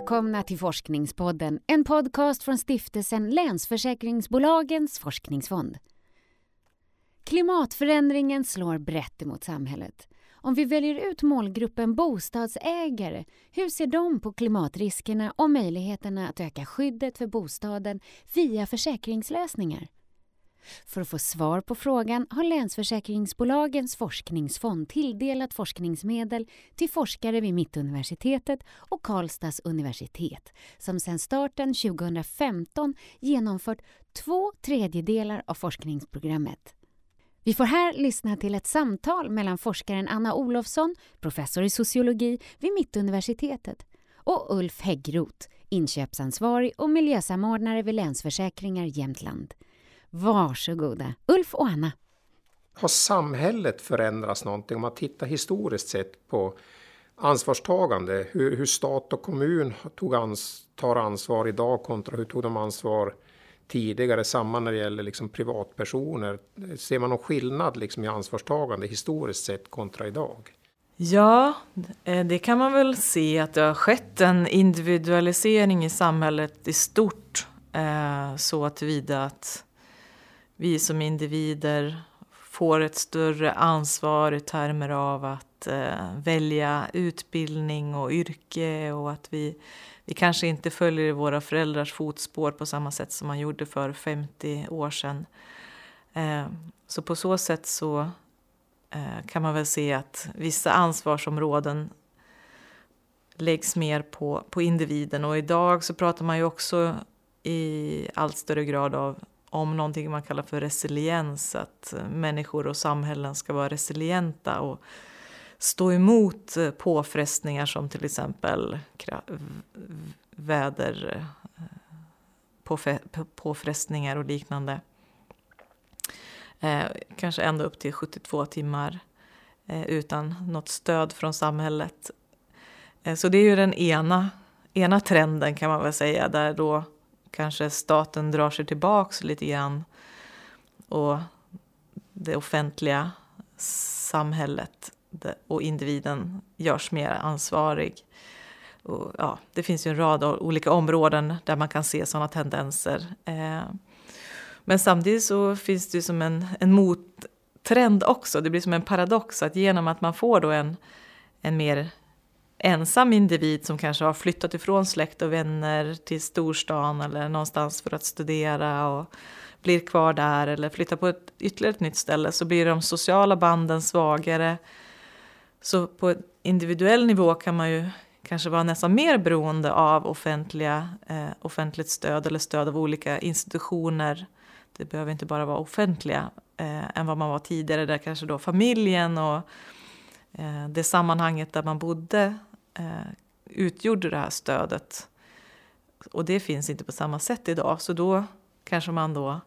välkomna till Forskningspodden, en podcast från stiftelsen Länsförsäkringsbolagens forskningsfond. Klimatförändringen slår brett emot samhället. Om vi väljer ut målgruppen bostadsägare, hur ser de på klimatriskerna och möjligheterna att öka skyddet för bostaden via försäkringslösningar? För att få svar på frågan har Länsförsäkringsbolagens forskningsfond tilldelat forskningsmedel till forskare vid Mittuniversitetet och Karlstads universitet som sedan starten 2015 genomfört två tredjedelar av forskningsprogrammet. Vi får här lyssna till ett samtal mellan forskaren Anna Olofsson, professor i sociologi vid Mittuniversitetet, och Ulf Häggroth, inköpsansvarig och miljösamordnare vid Länsförsäkringar Jämtland. Varsågoda, Ulf och Anna. Har samhället förändrats någonting om man tittar historiskt sett på ansvarstagande? Hur, hur stat och kommun tog ans, tar ansvar idag kontra hur tog de ansvar tidigare? Samma när det gäller liksom privatpersoner. Ser man någon skillnad liksom i ansvarstagande historiskt sett kontra idag? Ja, eh, det kan man väl se att det har skett en individualisering i samhället i stort. Eh, så tillvida att vi som individer får ett större ansvar i termer av att eh, välja utbildning och yrke och att vi, vi kanske inte följer våra föräldrars fotspår på samma sätt som man gjorde för 50 år sedan. Eh, så på så sätt så eh, kan man väl se att vissa ansvarsområden läggs mer på, på individen och idag så pratar man ju också i allt större grad av om någonting man kallar för resiliens, att människor och samhällen ska vara resilienta och stå emot påfrestningar som till exempel väder, påfrestningar och liknande. Eh, kanske ända upp till 72 timmar eh, utan något stöd från samhället. Eh, så det är ju den ena, ena trenden kan man väl säga, där då kanske staten drar sig tillbaks lite grann och det offentliga samhället och individen görs mer ansvarig. Och, ja, det finns ju en rad olika områden där man kan se sådana tendenser. Eh, men samtidigt så finns det ju som en, en mottrend också. Det blir som en paradox att genom att man får då en, en mer ensam individ som kanske har flyttat ifrån släkt och vänner till storstan eller någonstans för att studera och blir kvar där eller flyttar på ett ytterligare ett nytt ställe så blir de sociala banden svagare. Så på individuell nivå kan man ju kanske vara nästan mer beroende av offentliga, eh, offentligt stöd eller stöd av olika institutioner. Det behöver inte bara vara offentliga eh, än vad man var tidigare där kanske då familjen och eh, det sammanhanget där man bodde eh, utgjorde det här stödet. Och det finns inte på samma sätt idag. Så då kanske man då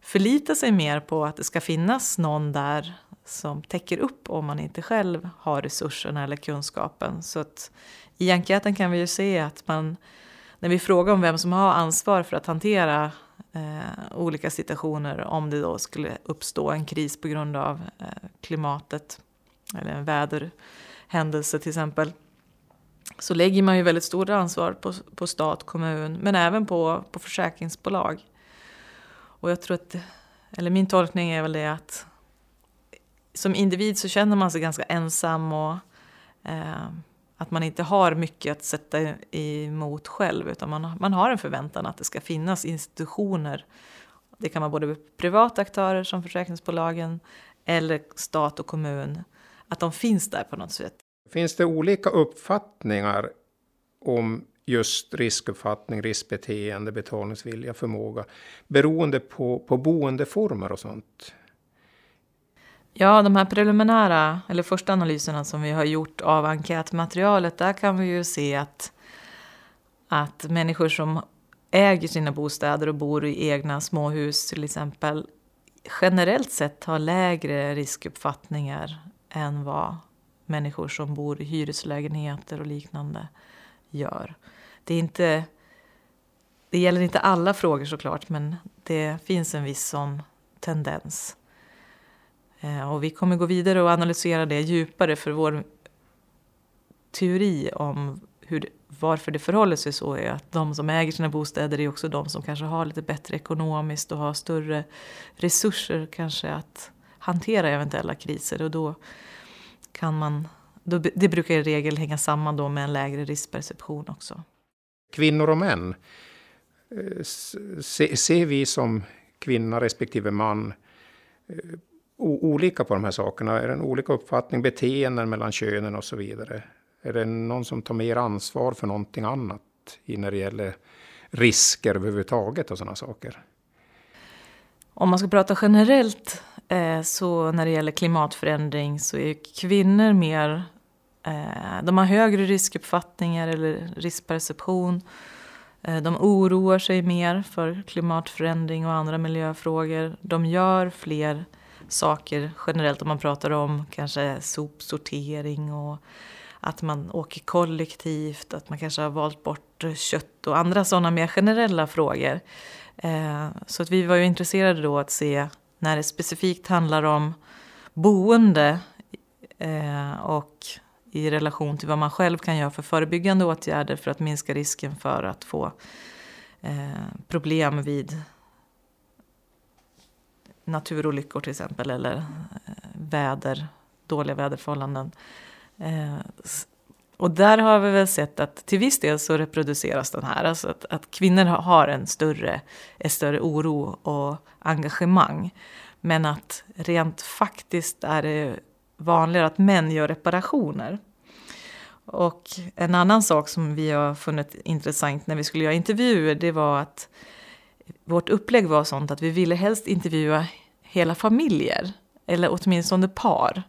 förlitar sig mer på att det ska finnas någon där som täcker upp om man inte själv har resurserna eller kunskapen. Så att i enkäten kan vi ju se att man, när vi frågar om vem som har ansvar för att hantera eh, olika situationer, om det då skulle uppstå en kris på grund av eh, klimatet eller en väderhändelse till exempel, så lägger man ju väldigt stort ansvar på, på stat, kommun, men även på, på försäkringsbolag. Och jag tror att, eller min tolkning är väl det att som individ så känner man sig ganska ensam och eh, att man inte har mycket att sätta emot själv utan man, man har en förväntan att det ska finnas institutioner. Det kan vara både privata aktörer som försäkringsbolagen eller stat och kommun. Att de finns där på något sätt. Finns det olika uppfattningar om just riskuppfattning, riskbeteende, betalningsvilja, förmåga beroende på, på boendeformer och sånt? Ja, de här preliminära, eller första analyserna som vi har gjort av enkätmaterialet, där kan vi ju se att, att människor som äger sina bostäder och bor i egna småhus till exempel generellt sett har lägre riskuppfattningar än vad människor som bor i hyreslägenheter och liknande gör. Det, är inte, det gäller inte alla frågor såklart, men det finns en viss sån tendens. Eh, och vi kommer gå vidare och analysera det djupare för vår teori om hur varför det förhåller sig så är att de som äger sina bostäder är också de som kanske har lite bättre ekonomiskt och har större resurser kanske att hantera eventuella kriser och då kan man, då, det brukar i regel hänga samman då med en lägre riskperception också. Kvinnor och män, eh, ser vi som kvinna respektive man eh, olika på de här sakerna? Är det en olika uppfattning, beteenden mellan könen och så vidare? Är det någon som tar mer ansvar för någonting annat när det gäller risker överhuvudtaget och sådana saker? Om man ska prata generellt Eh, så när det gäller klimatförändring så är kvinnor mer eh, de har högre riskuppfattningar eller riskperception. Eh, de oroar sig mer för klimatförändring och andra miljöfrågor. De gör fler saker generellt om man pratar om kanske sopsortering och att man åker kollektivt, att man kanske har valt bort kött och andra sådana mer generella frågor. Så att vi var ju intresserade då att se när det specifikt handlar om boende eh, och i relation till vad man själv kan göra för förebyggande åtgärder för att minska risken för att få eh, problem vid naturolyckor till exempel eller eh, väder, dåliga väderförhållanden. Eh, och där har vi väl sett att till viss del så reproduceras den här. Alltså att, att kvinnor har en större, en större oro och engagemang. Men att rent faktiskt är det vanligare att män gör reparationer. Och en annan sak som vi har funnit intressant när vi skulle göra intervjuer det var att vårt upplägg var sånt att vi ville helst intervjua hela familjer. Eller åtminstone par.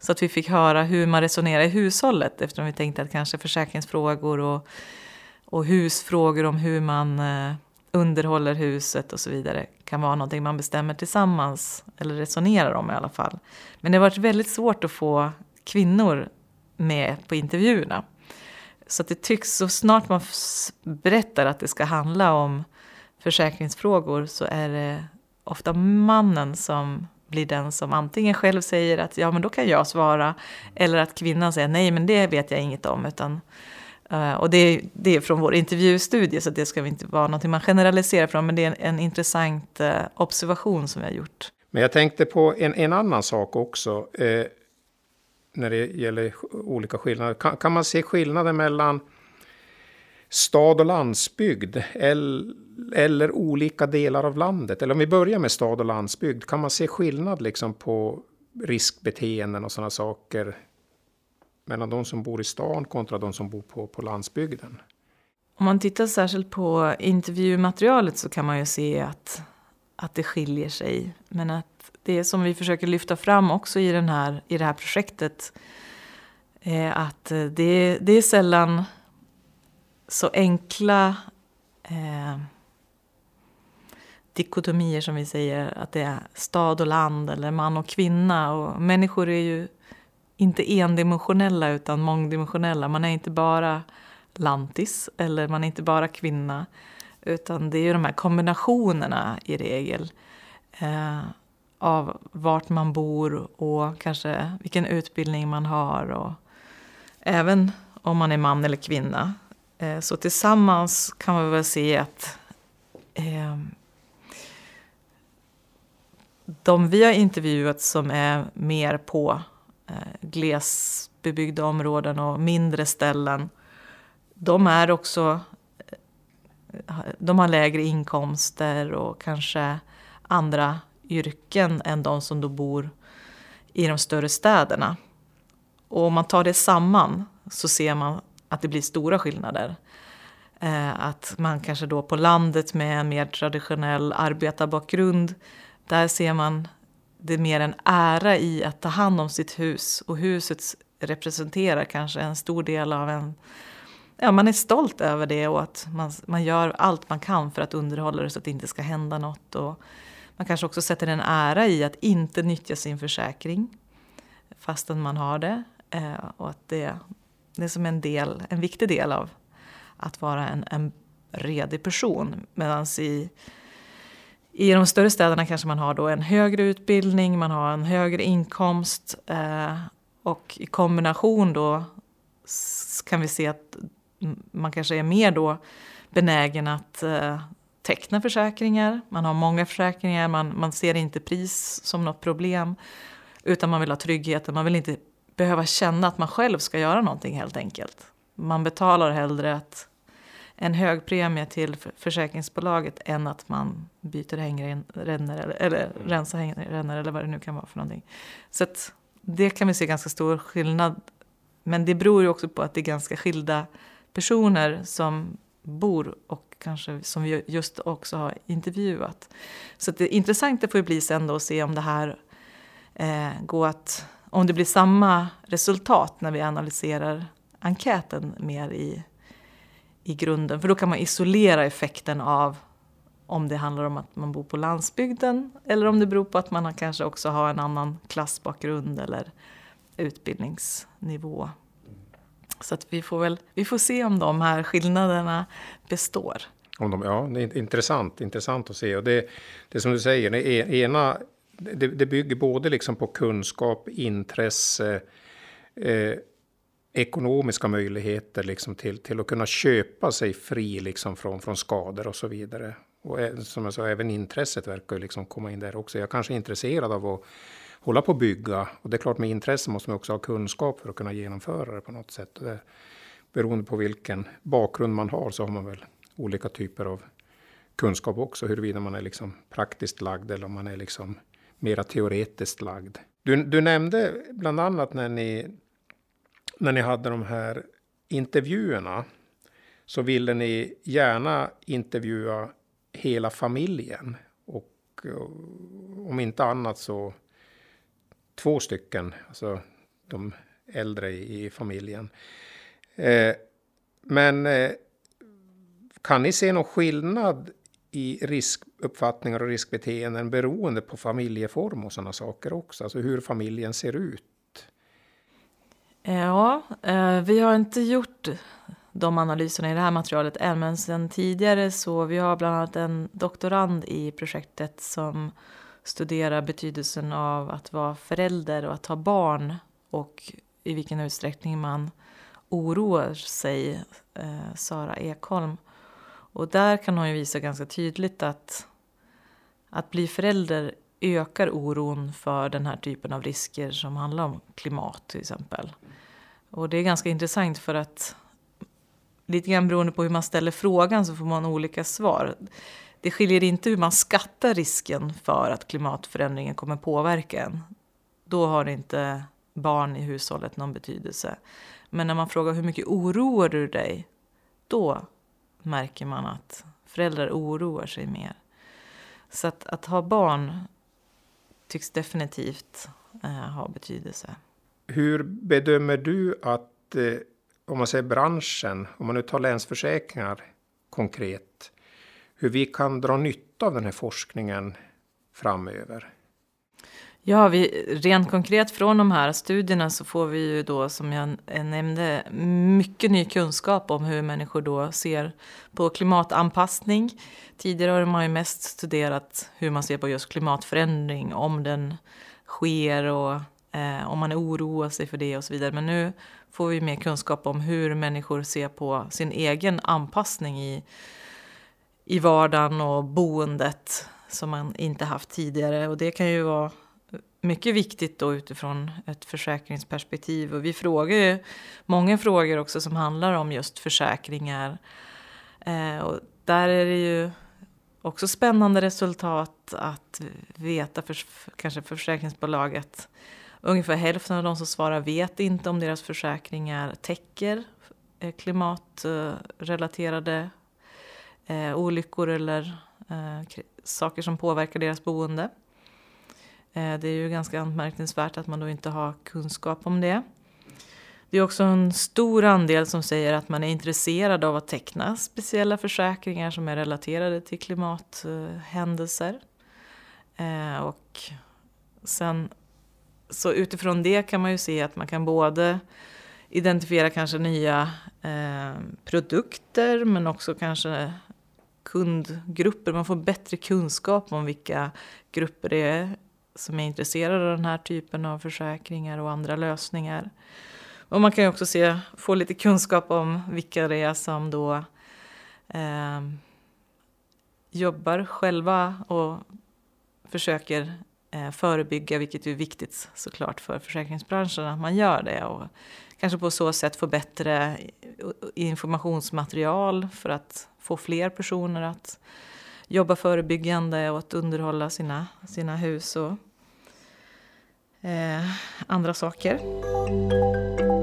Så att vi fick höra hur man resonerar i hushållet eftersom vi tänkte att kanske försäkringsfrågor och, och husfrågor om hur man eh, underhåller huset och så vidare kan vara någonting man bestämmer tillsammans eller resonerar om i alla fall. Men det har varit väldigt svårt att få kvinnor med på intervjuerna. Så att det tycks, så snart man berättar att det ska handla om försäkringsfrågor så är det ofta mannen som blir den som antingen själv säger att ja men då kan jag svara eller att kvinnan säger nej men det vet jag inget om. Utan, eh, och det, det är från vår intervjustudie så det ska vi inte vara någonting man generaliserar från men det är en, en intressant eh, observation som vi har gjort. Men jag tänkte på en, en annan sak också eh, när det gäller olika skillnader. Kan, kan man se skillnader mellan stad och landsbygd eller, eller olika delar av landet? Eller om vi börjar med stad och landsbygd, kan man se skillnad liksom på riskbeteenden och sådana saker mellan de som bor i stan kontra de som bor på, på landsbygden? Om man tittar särskilt på intervjumaterialet så kan man ju se att, att det skiljer sig. Men att det som vi försöker lyfta fram också i, den här, i det här projektet är att det, det är sällan så enkla eh, dikotomier som vi säger, att det är stad och land eller man och kvinna. Och människor är ju inte endimensionella utan mångdimensionella. Man är inte bara lantis eller man är inte bara kvinna. Utan det är ju de här kombinationerna i regel. Eh, av vart man bor och kanske vilken utbildning man har. Och även om man är man eller kvinna. Eh, så tillsammans kan man väl se att eh, de vi har intervjuat som är mer på eh, glesbebyggda områden och mindre ställen, de är också eh, de har lägre inkomster och kanske andra yrken än de som då bor i de större städerna. Och om man tar det samman så ser man att det blir stora skillnader. Eh, att man kanske då på landet med en mer traditionell arbetarbakgrund, där ser man det mer en ära i att ta hand om sitt hus och huset representerar kanske en stor del av en Ja, man är stolt över det och att man, man gör allt man kan för att underhålla det så att det inte ska hända något. Och man kanske också sätter en ära i att inte nyttja sin försäkring fastän man har det. Eh, och att det, det är som en, del, en viktig del av att vara en, en redig person. Medan i, i de större städerna kanske man har då en högre utbildning, man har en högre inkomst eh, och i kombination då kan vi se att man kanske är mer då benägen att eh, teckna försäkringar. Man har många försäkringar, man, man ser inte pris som något problem. Utan man vill ha tryggheten, man vill inte behöva känna att man själv ska göra någonting helt enkelt. Man betalar hellre att en hög premie till försäkringsbolaget än att man byter hängrännor eller, eller rensar hängrännor eller vad det nu kan vara för någonting. Så att det kan vi se ganska stor skillnad. Men det beror ju också på att det är ganska skilda personer som bor och kanske som vi just också har intervjuat. Så det intressanta får ju bli sen då att se om det här eh, går att, om det blir samma resultat när vi analyserar enkäten mer i, i grunden. För då kan man isolera effekten av om det handlar om att man bor på landsbygden eller om det beror på att man kanske också har en annan klassbakgrund eller utbildningsnivå. Så att vi får väl vi får se om de här skillnaderna består. Om de, ja, det är intressant, intressant att se. Och det, det som du säger, det ena, det, det bygger både liksom på kunskap, intresse, eh, ekonomiska möjligheter liksom till, till att kunna köpa sig fri liksom från, från skador och så vidare. Och eh, som jag sa, även intresset verkar liksom komma in där också. Jag kanske är intresserad av att hålla på och bygga. Och det är klart, med intresse måste man också ha kunskap för att kunna genomföra det på något sätt. Och det, beroende på vilken bakgrund man har så har man väl olika typer av kunskap också. Huruvida man är liksom praktiskt lagd eller om man är liksom mera teoretiskt lagd. Du, du nämnde bland annat när ni, när ni hade de här intervjuerna så ville ni gärna intervjua hela familjen. Och, och om inte annat så två stycken, alltså de äldre i familjen. Eh, men eh, kan ni se någon skillnad i riskuppfattningar och riskbeteenden beroende på familjeform och sådana saker också? Alltså hur familjen ser ut? Ja, eh, vi har inte gjort de analyserna i det här materialet än, men sen tidigare så vi har bland annat en doktorand i projektet som studerar betydelsen av att vara förälder och att ha barn och i vilken utsträckning man oroar sig, eh, Sara Ekholm. Och där kan hon ju visa ganska tydligt att att bli förälder ökar oron för den här typen av risker som handlar om klimat till exempel. Och det är ganska intressant för att lite grann beroende på hur man ställer frågan så får man olika svar. Det skiljer inte hur man skattar risken för att klimatförändringen kommer påverka en. Då har inte barn i hushållet någon betydelse. Men när man frågar hur mycket oroar du dig? Då märker man att föräldrar oroar sig mer. Så att, att ha barn tycks definitivt eh, ha betydelse. Hur bedömer du att, eh, om man säger branschen, om man nu tar Länsförsäkringar konkret, hur vi kan dra nytta av den här forskningen framöver? Ja, vi, rent konkret från de här studierna så får vi ju då som jag eh, nämnde mycket ny kunskap om hur människor då ser på klimatanpassning. Tidigare har man ju mest studerat hur man ser på just klimatförändring, om den sker och eh, om man oroar sig för det och så vidare. Men nu får vi mer kunskap om hur människor ser på sin egen anpassning i, i vardagen och boendet som man inte haft tidigare. Och det kan ju vara mycket viktigt då utifrån ett försäkringsperspektiv. Och vi frågar ju många frågor också som handlar om just försäkringar. Eh, och där är det ju också spännande resultat att veta för kanske försäkringsbolaget. Ungefär hälften av de som svarar vet inte om deras försäkringar täcker eh, klimatrelaterade eh, olyckor eller eh, saker som påverkar deras boende. Eh, det är ju ganska anmärkningsvärt att man då inte har kunskap om det. Det är också en stor andel som säger att man är intresserad av att teckna speciella försäkringar som är relaterade till klimathändelser. Eh, och sen, så utifrån det kan man ju se att man kan både identifiera kanske nya eh, produkter men också kanske kundgrupper. Man får bättre kunskap om vilka grupper det är som är intresserade av den här typen av försäkringar och andra lösningar. Och man kan ju också se, få lite kunskap om vilka det är som då eh, jobbar själva och försöker eh, förebygga, vilket är viktigt såklart för försäkringsbranschen att man gör det. Och kanske på så sätt få bättre eh, informationsmaterial för att få fler personer att jobba förebyggande och att underhålla sina, sina hus och eh, andra saker.